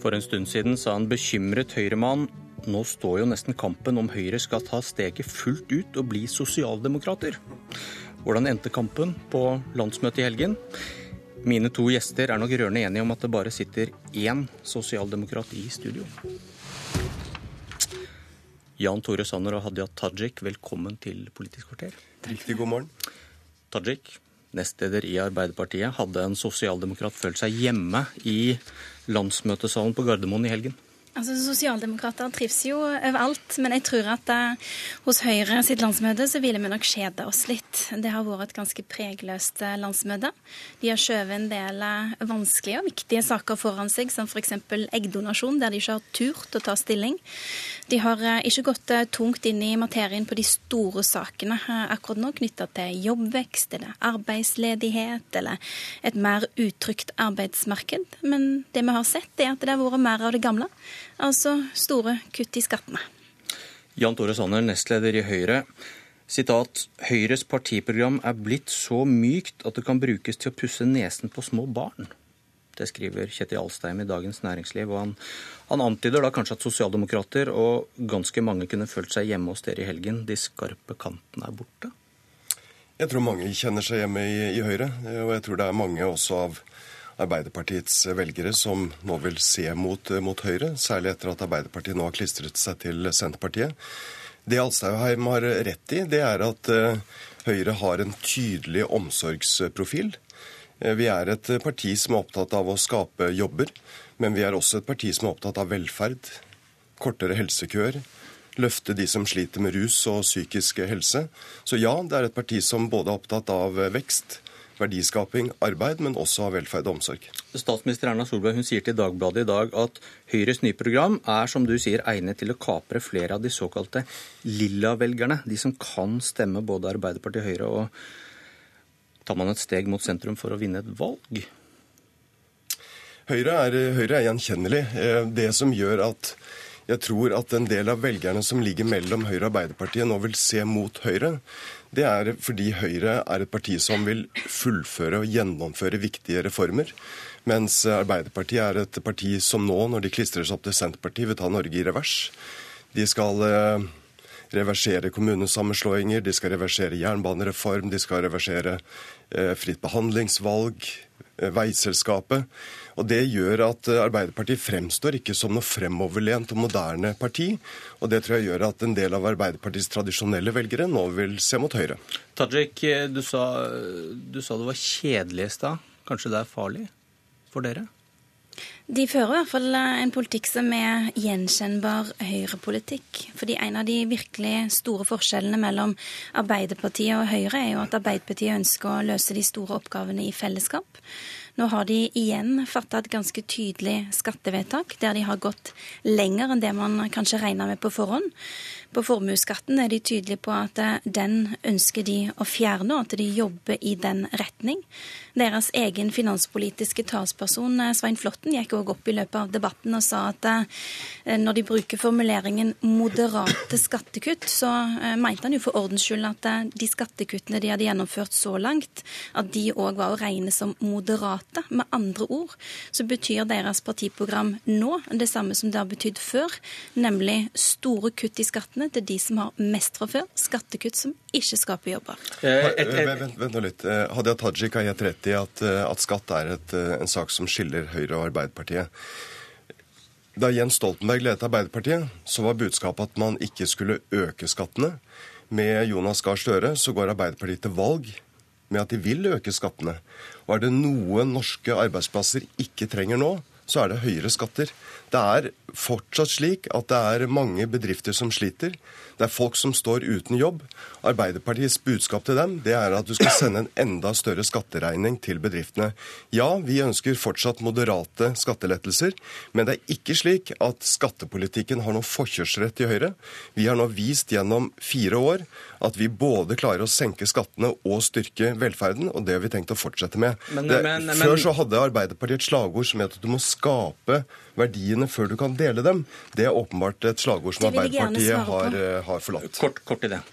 For en stund siden sa en bekymret Høyre-mann nå står jo nesten kampen om Høyre skal ta steget fullt ut og bli sosialdemokrater. Hvordan endte kampen på landsmøtet i helgen? Mine to gjester er nok rørende enige om at det bare sitter én sosialdemokrat i studio. Jan Tore Sanner og Hadia Tajik, velkommen til Politisk kvarter. Riktig god morgen. Tajik, nestleder i Arbeiderpartiet. Hadde en sosialdemokrat følt seg hjemme i landsmøtesalen på Gardermoen i helgen? Altså, Sosialdemokrater trives jo overalt, men jeg tror at uh, hos Høyre sitt landsmøte så ville vi nok kjede oss litt. Det har vært et ganske pregløst uh, landsmøte. De har skjøvet en del uh, vanskelige og viktige saker foran seg, som f.eks. eggdonasjon, der de ikke har turt å ta stilling. De har ikke gått tungt inn i materien på de store sakene akkurat nå, knytta til jobbvekst eller arbeidsledighet eller et mer utrygt arbeidsmarked. Men det vi har sett, er at det har vært mer av det gamle. Altså store kutt i skattene. Jan Tore Sanner, nestleder i Høyre. Sitat, Høyres partiprogram er blitt så mykt at det kan brukes til å pusse nesen på små barn. Det skriver Kjetil Alstheim i Dagens Næringsliv. og han, han antyder da kanskje at sosialdemokrater og ganske mange kunne følt seg hjemme hos dere i helgen. De skarpe kantene er borte? Jeg tror mange kjenner seg hjemme i, i Høyre. Og jeg tror det er mange også av Arbeiderpartiets velgere som nå vil se mot, mot Høyre, særlig etter at Arbeiderpartiet nå har klistret seg til Senterpartiet. Det Alstaudheim har rett i, det er at uh, Høyre har en tydelig omsorgsprofil. Uh, vi er et parti som er opptatt av å skape jobber, men vi er også et parti som er opptatt av velferd, kortere helsekøer, løfte de som sliter med rus og psykisk helse. Så ja, det er et parti som både er opptatt av vekst, verdiskaping, arbeid, men også av velferd og omsorg. Statsminister Erna Solberg hun sier til Dagbladet i dag at Høyres nye program er som du sier, egnet til å kapre flere av de såkalte lilla-velgerne. De som kan stemme både Arbeiderpartiet og Høyre. og Tar man et steg mot sentrum for å vinne et valg? Høyre er, Høyre er gjenkjennelig. Eh, det som gjør at jeg tror at en del av velgerne som ligger mellom Høyre og Arbeiderpartiet, nå vil se mot Høyre. Det er fordi Høyre er et parti som vil fullføre og gjennomføre viktige reformer. Mens Arbeiderpartiet er et parti som nå, når de klistrer seg opp til Senterpartiet, vil ta Norge i revers. De skal eh, reversere kommunesammenslåinger, de skal reversere jernbanereform, de skal reversere eh, fritt behandlingsvalg, eh, veiselskapet. Og Det gjør at eh, Arbeiderpartiet fremstår ikke som noe fremoverlent og moderne parti. Og det tror jeg gjør at en del av Arbeiderpartiets tradisjonelle velgere nå vil se mot Høyre. Tajik, eh, du sa, du sa det var kjedelig i stad. Kanskje det er farlig for dere? De fører i hvert fall eh, en politikk som er gjenkjennbar høyrepolitikk. Fordi en av de virkelig store forskjellene mellom Arbeiderpartiet og Høyre er jo at Arbeiderpartiet ønsker å løse de store oppgavene i fellesskap. Nå har de igjen fatta et ganske tydelig skattevedtak, der de har gått lenger enn det man kanskje regna med på forhånd. På formuesskatten er de tydelige på at eh, den ønsker de å fjerne, og at de jobber i den retning. Deres egen finanspolitiske talsperson eh, Svein Flåtten gikk òg opp i løpet av debatten og sa at eh, når de bruker formuleringen 'moderate skattekutt', så mente han jo for ordens skyld at de skattekuttene de hadde gjennomført så langt, at de òg var å regne som moderate. Med andre ord så betyr deres partiprogram nå det samme som det har betydd før, nemlig store kutt i skattene til de som har mest fra før. Skattekutt som ikke skaper jobber. Eh, vent, vent, nå litt. Eh, Hadia Tajik har helt rett i at, eh, at skatt er et, en sak som skiller Høyre og Arbeiderpartiet. Da Jens Stoltenberg ledet Arbeiderpartiet, så var budskapet at man ikke skulle øke skattene. Med Jonas Gahr Støre så går Arbeiderpartiet til valg med at de vil øke skattene. Og er det noe norske arbeidsplasser ikke trenger nå, så er det høyere skatter. Det er fortsatt slik at det er mange bedrifter som sliter. Det er folk som står uten jobb. Arbeiderpartiets budskap til dem det er at du skal sende en enda større skatteregning til bedriftene. Ja, vi ønsker fortsatt moderate skattelettelser, men det er ikke slik at skattepolitikken har noen forkjørsrett i Høyre. Vi har nå vist gjennom fire år at vi både klarer å senke skattene og styrke velferden, og det har vi tenkt å fortsette med. Men, det, men, men, før så hadde Arbeiderpartiet et slagord som het at du må skape verdiene før du kan dele dem. Det er åpenbart et slagord som Arbeiderpartiet har, eh, har, forlatt. Kort, kort i det.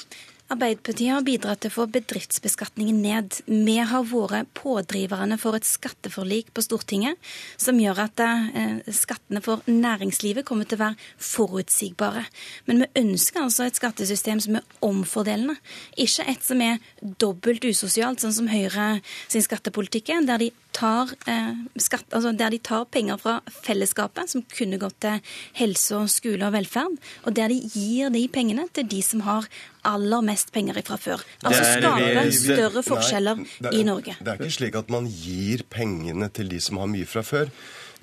Arbeiderpartiet har bidratt til å få bedriftsbeskatningen ned. Vi har vært pådriverne for et skatteforlik på Stortinget som gjør at eh, skattene for næringslivet kommer til å være forutsigbare. Men vi ønsker altså et skattesystem som er omfordelende, ikke et som er dobbelt usosialt, sånn som Høyre sin skattepolitikk er, der de tar, eh, skatt, altså der de tar penger fra fellesskapet, som kunne gått til helse, og skole og velferd, og der de gir de pengene til de som har aller mest penger fra før. Altså skape større forskjeller Nei, i Norge. Det er ikke slik at man gir pengene til de som har mye fra før.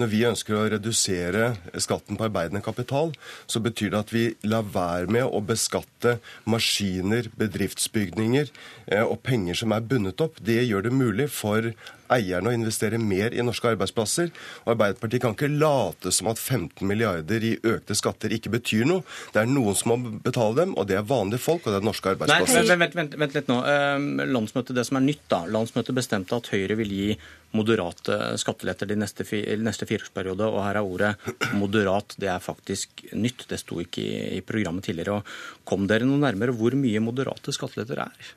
Når vi ønsker å redusere skatten på arbeidende kapital, så betyr det at vi lar være med å beskatte maskiner, bedriftsbygninger eh, og penger som er bundet opp. Det gjør det mulig for eierne å investere mer i norske arbeidsplasser. Og Arbeiderpartiet kan ikke late som at 15 milliarder i økte skatter ikke betyr noe. Det er noen som må betale dem, og det er vanlige folk, og det er norske arbeidsplasser. Nei, vent, vent, vent litt nå. Ehm, landsmøtet, det som er nytt da. Landsmøtet bestemte at Høyre vil gi moderate skatteletter de neste, neste fireårsperiode, og her er ordet moderat. Det er faktisk nytt. Det sto ikke i, i programmet tidligere. Og kom dere noe nærmere hvor mye moderate skatteletter er?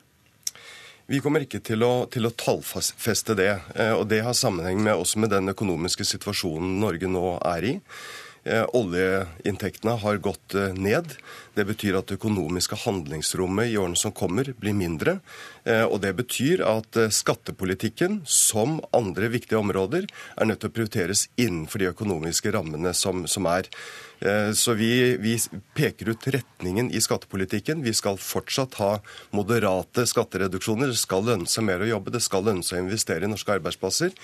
Vi kommer ikke til å, til å tallfeste det. Eh, og Det har sammenheng med, også med den økonomiske situasjonen Norge nå er i. Eh, oljeinntektene har gått eh, ned. Det betyr at det økonomiske handlingsrommet i årene som kommer, blir mindre. Og det betyr at skattepolitikken, som andre viktige områder, er nødt til å prioriteres innenfor de økonomiske rammene som, som er. Eh, så vi, vi, peker ut retningen i skattepolitikken. Vi skal fortsatt ha moderate skattereduksjoner. Det skal lønne seg mer å jobbe, det skal lønne seg å investere i norske arbeidsplasser.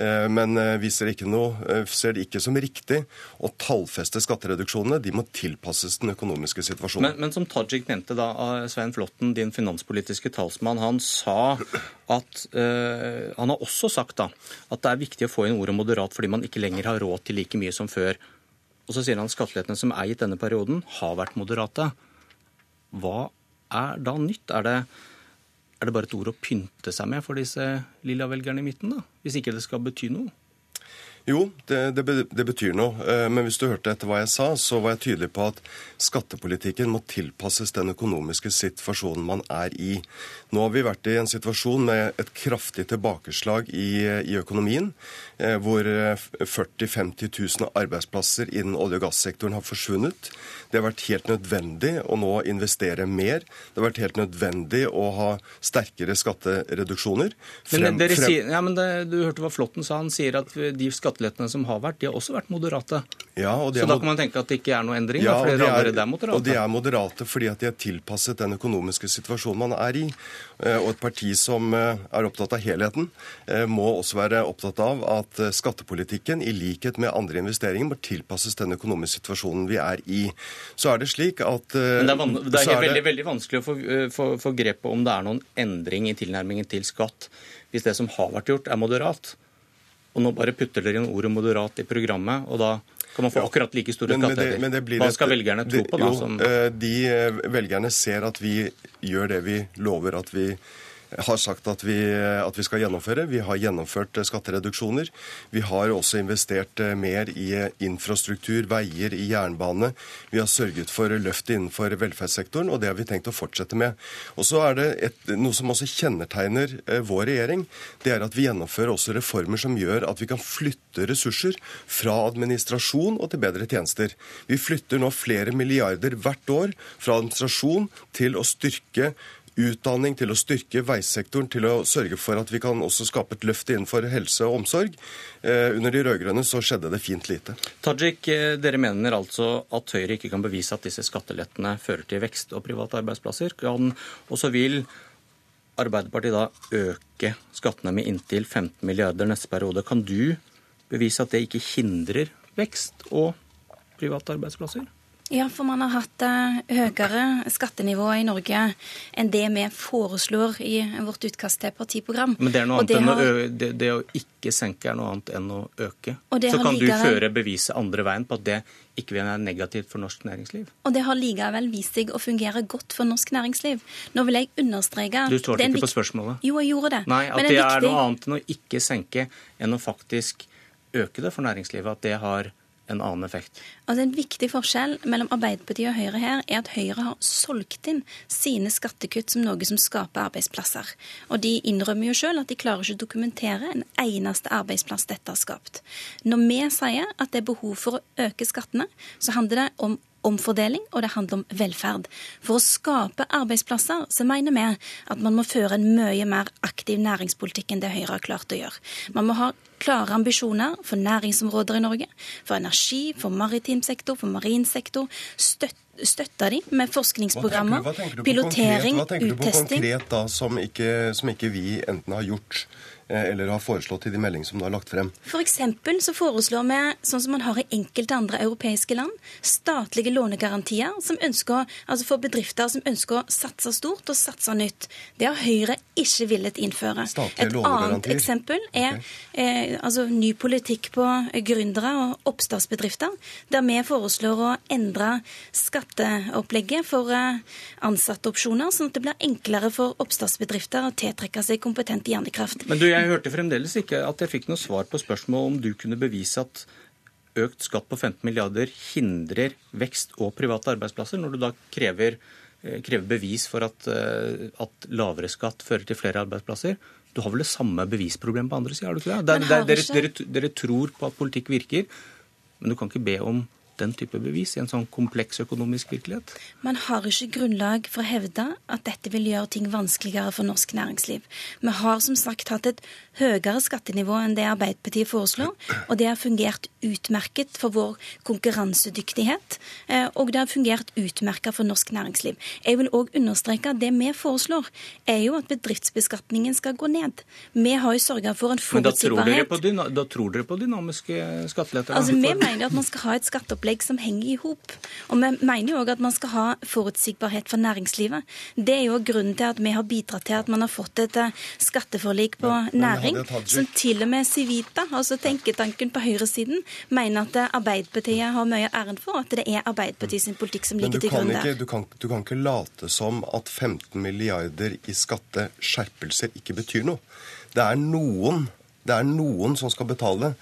Eh, men eh, vi ser, noe, ser, det ikke som riktig å tallfeste skattereduksjonene. De må tilpasses den økonomiske situasjonen. Men, men som Tajik nevnte da, Svein Flåtten, din finanspolitiske talsmann, han sa at øh, Han har også sagt da, at det er viktig å få inn ordet moderat fordi man ikke lenger har råd til like mye som før. Og så sier han at skattelettene som er gitt denne perioden, har vært moderate. Hva er da nytt? Er det, er det bare et ord å pynte seg med for disse lilla velgerne i midten, da? Hvis ikke det skal bety noe? Jo, det, det, det, betyr noe. Eh, men hvis du hørte etter hva jeg sa, så var jeg tydelig på at skattepolitikken må tilpasses den økonomiske situasjonen man er i. Nå har vi vært i en situasjon med et kraftig tilbakeslag i, i økonomien, eh, hvor 40 000-50 000 arbeidsplasser innen olje- og gassektoren har forsvunnet. Det har vært helt nødvendig å nå investere mer. Det har vært helt nødvendig å ha sterkere skattereduksjoner. Frem, men, dere frem... ja, men det, Du hørte hva Flåtten sa. Han sier at de skattelettene som har vært, de har også vært moderate. Ja, Så da kan man tenke at det ikke er noe endring? Ja, da, fordi er, er moderate. Og de er moderate fordi at de er tilpasset den økonomiske situasjonen man er i. Eh, og et parti som eh, er opptatt av helheten, eh, må også være opptatt av at skattepolitikken, i likhet med andre investeringer, må tilpasses den økonomiske situasjonen vi er i. Så er det slik at Men Det er, det er, er veldig, veldig, vanskelig å få, få, få grep på om det er noen endring i tilnærmingen til skatt hvis det som har vært gjort, er moderat. Og nå bare putter dere inn ordet moderat i programmet, og da kan man få akkurat like store skattelettelser. Hva skal velgerne tro på da? Som... Eh, de eh, velgerne ser at vi gjør det vi lover at vi har sagt at vi, at vi, skal gjennomføre. Vi har gjennomført eh, skattereduksjoner. Vi har også investert eh, mer i eh, infrastruktur, veier, i jernbane. Vi har sørget for løft innenfor velferdssektoren, og det har vi tenkt å fortsette med. Og så er det et, Noe som også kjennetegner vår regjering, det er at vi gjennomfører også reformer som gjør at vi kan flytte ressurser fra administrasjon og til bedre tjenester. Vi flytter nå flere milliarder hvert år fra administrasjon til å styrke utdanning, til å styrke veisektoren, til å sørge for at vi kan også skape et løft innenfor helse og omsorg. Eh, under de rød-grønne så skjedde det fint lite. Tajik, eh, dere mener altså at Høyre ikke kan bevise at disse skattelettene fører til vekst og private arbeidsplasser. Og så vil Arbeiderpartiet da øke skattene med inntil 15 milliarder neste periode. Kan du bevise at det ikke hindrer vekst og private arbeidsplasser? Ja, for man har hatt uh, høyere skattenivå i Norge enn det vi foreslår i vårt utkast til partiprogram. Men det, er noe annet det, enn har... å, det, det, å ikke senke er noe annet enn å øke. Så kan du føre beviset andre veien på at det ikke vil være negativt for norsk næringsliv. Og det har likevel vist seg å fungere godt for norsk næringsliv. Nå vil jeg understreke Du svarte ikke på spørsmålet. Jo, jeg gjorde det. Nei, At det viktig... er noe annet enn å ikke senke enn å faktisk øke det for næringslivet. At det har en annen effekt? Altså En viktig forskjell mellom Arbeiderpartiet og Høyre her er at Høyre har solgt inn sine skattekutt som noe som skaper arbeidsplasser. Og de innrømmer jo sjøl at de klarer ikke å dokumentere en eneste arbeidsplass dette har skapt. Når vi sier at det er behov for å øke skattene, så handler det om omfordeling, og det handler om velferd. For å skape arbeidsplasser så mener vi at man må føre en mye mer aktiv næringspolitikk enn det Høyre har klart å gjøre. Man må ha klare ambisjoner for næringsområder i Norge, for energi, for maritim sektor, for marin sektor. Støtte støtta de med forskningsprogrammer, pilotering, uttesting. Hva tenker du på konkret da, som ikke, som ikke vi enten har gjort eller har foreslått i de meldingene som du har lagt frem? For eksempel så foreslår vi, sånn som man har i enkelte andre europeiske land, statlige lånegarantier som ønsker, altså for bedrifter som ønsker å satse stort og satse nytt. Det har Høyre ikke villet innføre. Statlige Et annet eksempel er okay. eh, altså ny politikk på gründere og oppstartsbedrifter, der vi foreslår å endre skatteopplegget for eh, ansatteopsjoner, sånn at det blir enklere for oppstartsbedrifter å tiltrekke seg kompetent hjernekraft. Men du, jeg hørte fremdeles ikke at jeg fikk noe svar på spørsmålet om du kunne bevise at økt skatt på 15 milliarder hindrer vekst og private arbeidsplasser, når du da krever, eh, krever bevis for at, eh, at, lavere skatt fører til flere arbeidsplasser. Du har vel det samme bevisproblemet på andre sida, har du ikke det? Der, der, dere, dere, dere tror på at politikk virker, men du kan ikke be om den type bevis i en sånn kompleks økonomisk virkelighet? Man har ikke grunnlag for å hevde at dette vil gjøre ting vanskeligere for norsk næringsliv. Vi har som sagt hatt et høyere skattenivå enn det Arbeiderpartiet foreslår, og det har fungert utmerket for vår konkurransedyktighet, eh, og det har fungert utmerket for norsk næringsliv. Jeg vil òg understreke at det vi foreslår, er jo at bedriftsbeskatningen skal gå ned. Vi har jo sørga for en forutsigbarhet. Men da tror, da tror dere på dynamiske skatteletter? Altså, Vi mener at man skal ha et skatteopplegg opplegg som henger i hop. Og vi mener jo òg at man skal ha forutsigbarhet for næringslivet. Det er jo grunnen til at vi har bidratt til at man har fått et eh, skatteforlik på men, næring, men som til og med Civita, altså tenketanken på høyresiden, mener at Arbeiderpartiet har mye æren for, at det er Arbeiderpartiet sin politikk som ligger til grunn der. Du kan, du kan ikke late som at 15 milliarder i skatteskjerpelser ikke betyr noe. Det er noen det er noen som skal betale.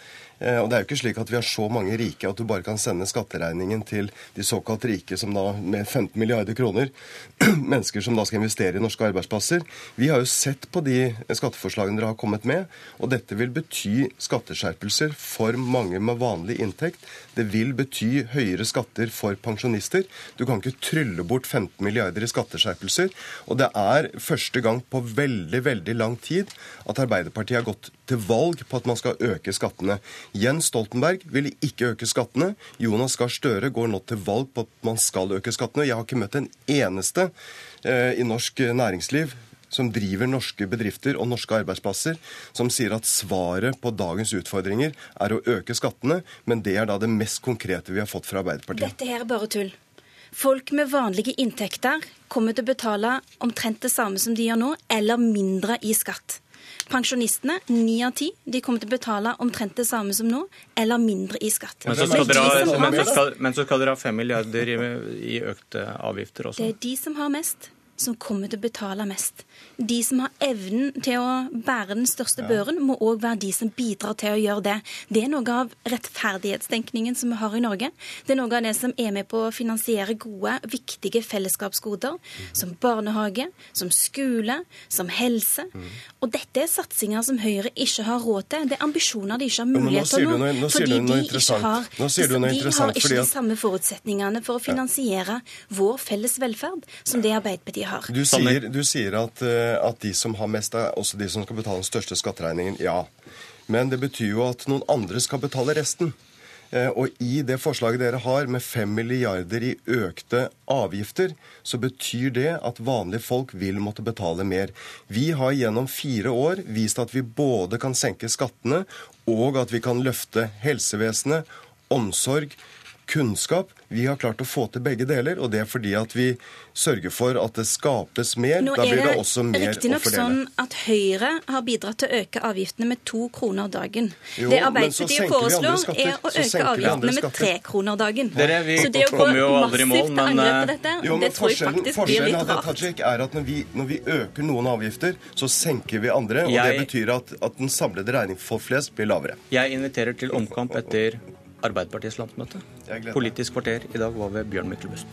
Eh, og det er jo ikke slik at vi har så mange rike at du bare kan sende skatteregningen til de såkalt rike som da med 15 milliarder kroner. Mennesker som da skal investere i norske arbeidsplasser. Vi har jo sett på de skatteforslagene dere har kommet med, og dette vil bety skatteskjerpelser for mange med vanlig inntekt. Det vil bety høyere skatter for pensjonister. Du kan ikke trylle bort 15 milliarder i skatteskjerpelser. Og det er første gang på veldig, veldig lang tid at Arbeiderpartiet har gått til valg på at man skal øke skattene. Jens Stoltenberg ville ikke øke skattene. Jonas Gahr Støre går nå til valg på at man skal øke skattene. Jeg har ikke møtt en eneste eh, i norsk næringsliv som driver norske bedrifter og norske arbeidsplasser, som sier at svaret på dagens utfordringer er å øke skattene. Men det er da det mest konkrete vi har fått fra Arbeiderpartiet. Dette her er bare tull. Folk med vanlige inntekter kommer til å betale omtrent det samme som de gjør nå, eller mindre i skatt. Pensjonistene, ni av ti, de kommer til å betale omtrent det samme som nå, eller mindre i skatt. Men så skal, dere ha, men så skal, men så skal dere ha fem milliarder i, i økte avgifter også? Det er de som har mest som kommer til å betale mest. De som har evnen til å bære den største børen, må òg være de som bidrar til å gjøre det. Det er noe av rettferdighetstenkningen som vi har i Norge. Det er noe av det som er med på å finansiere gode, viktige fellesskapsgoder, som barnehage, som skole, som helse. Og dette er satsinger som Høyre ikke har råd til. Det er ambisjoner de ikke har mulighet til nå. nå fordi de ikke har, de har ikke de samme forutsetningene for å finansiere vår felles velferd som det Arbeiderpartiet har har. Du sier, du sier at, eh, at, de som har mest, er også de som skal betale den største skatteregningen. Ja. Men det betyr jo at noen andre skal betale resten. Eh, og i det forslaget dere har med 5 milliarder i økte avgifter, så betyr det at vanlige folk vil måtte betale mer. Vi har gjennom fire år vist at vi både kan senke skattene, og at vi kan løfte helsevesenet, omsorg, kunnskap. Vi har klart å få til begge deler, og det er fordi at vi sørger for at det skapes mer. Nå da blir det også mer å fordele. Nå er det riktignok sånn at Høyre har bidratt til å øke avgiftene med to kroner dagen. Jo, det Arbeiderpartiet foreslår, er å øke avgiftene med tre kroner dagen. Dere, vi så det å gå massivt til angrep på dette, jo, det tror jeg faktisk blir litt rart. Tajik, er at når vi, når vi, øker noen avgifter, så senker vi andre. og jeg, Det betyr at, at den samlede regning for flest blir lavere. Jeg inviterer til omkamp etter Arbeiderpartiets landsmøte. Politisk kvarter i dag var ved Bjørn Myklebust.